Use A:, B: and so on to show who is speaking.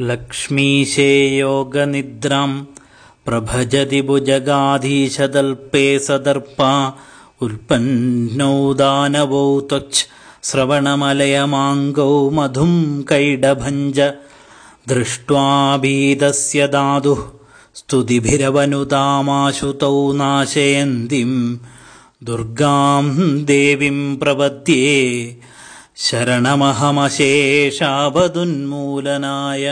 A: लक्ष्मीशे योगनिद्रां प्रभजति भुजगाधीशदल्पे सदर्पा उत्पन्नौ दानवौ त्वच् श्रवणमलयमाङ्गौ मधुं कैडभञ्ज दृष्ट्वा भीतस्य दादुः स्तुतिभिरवनुतामाशुतौ नाशयन्तीं दुर्गां देवीं प्रपद्ये शरणमहमशेषावदुन्मूलनाय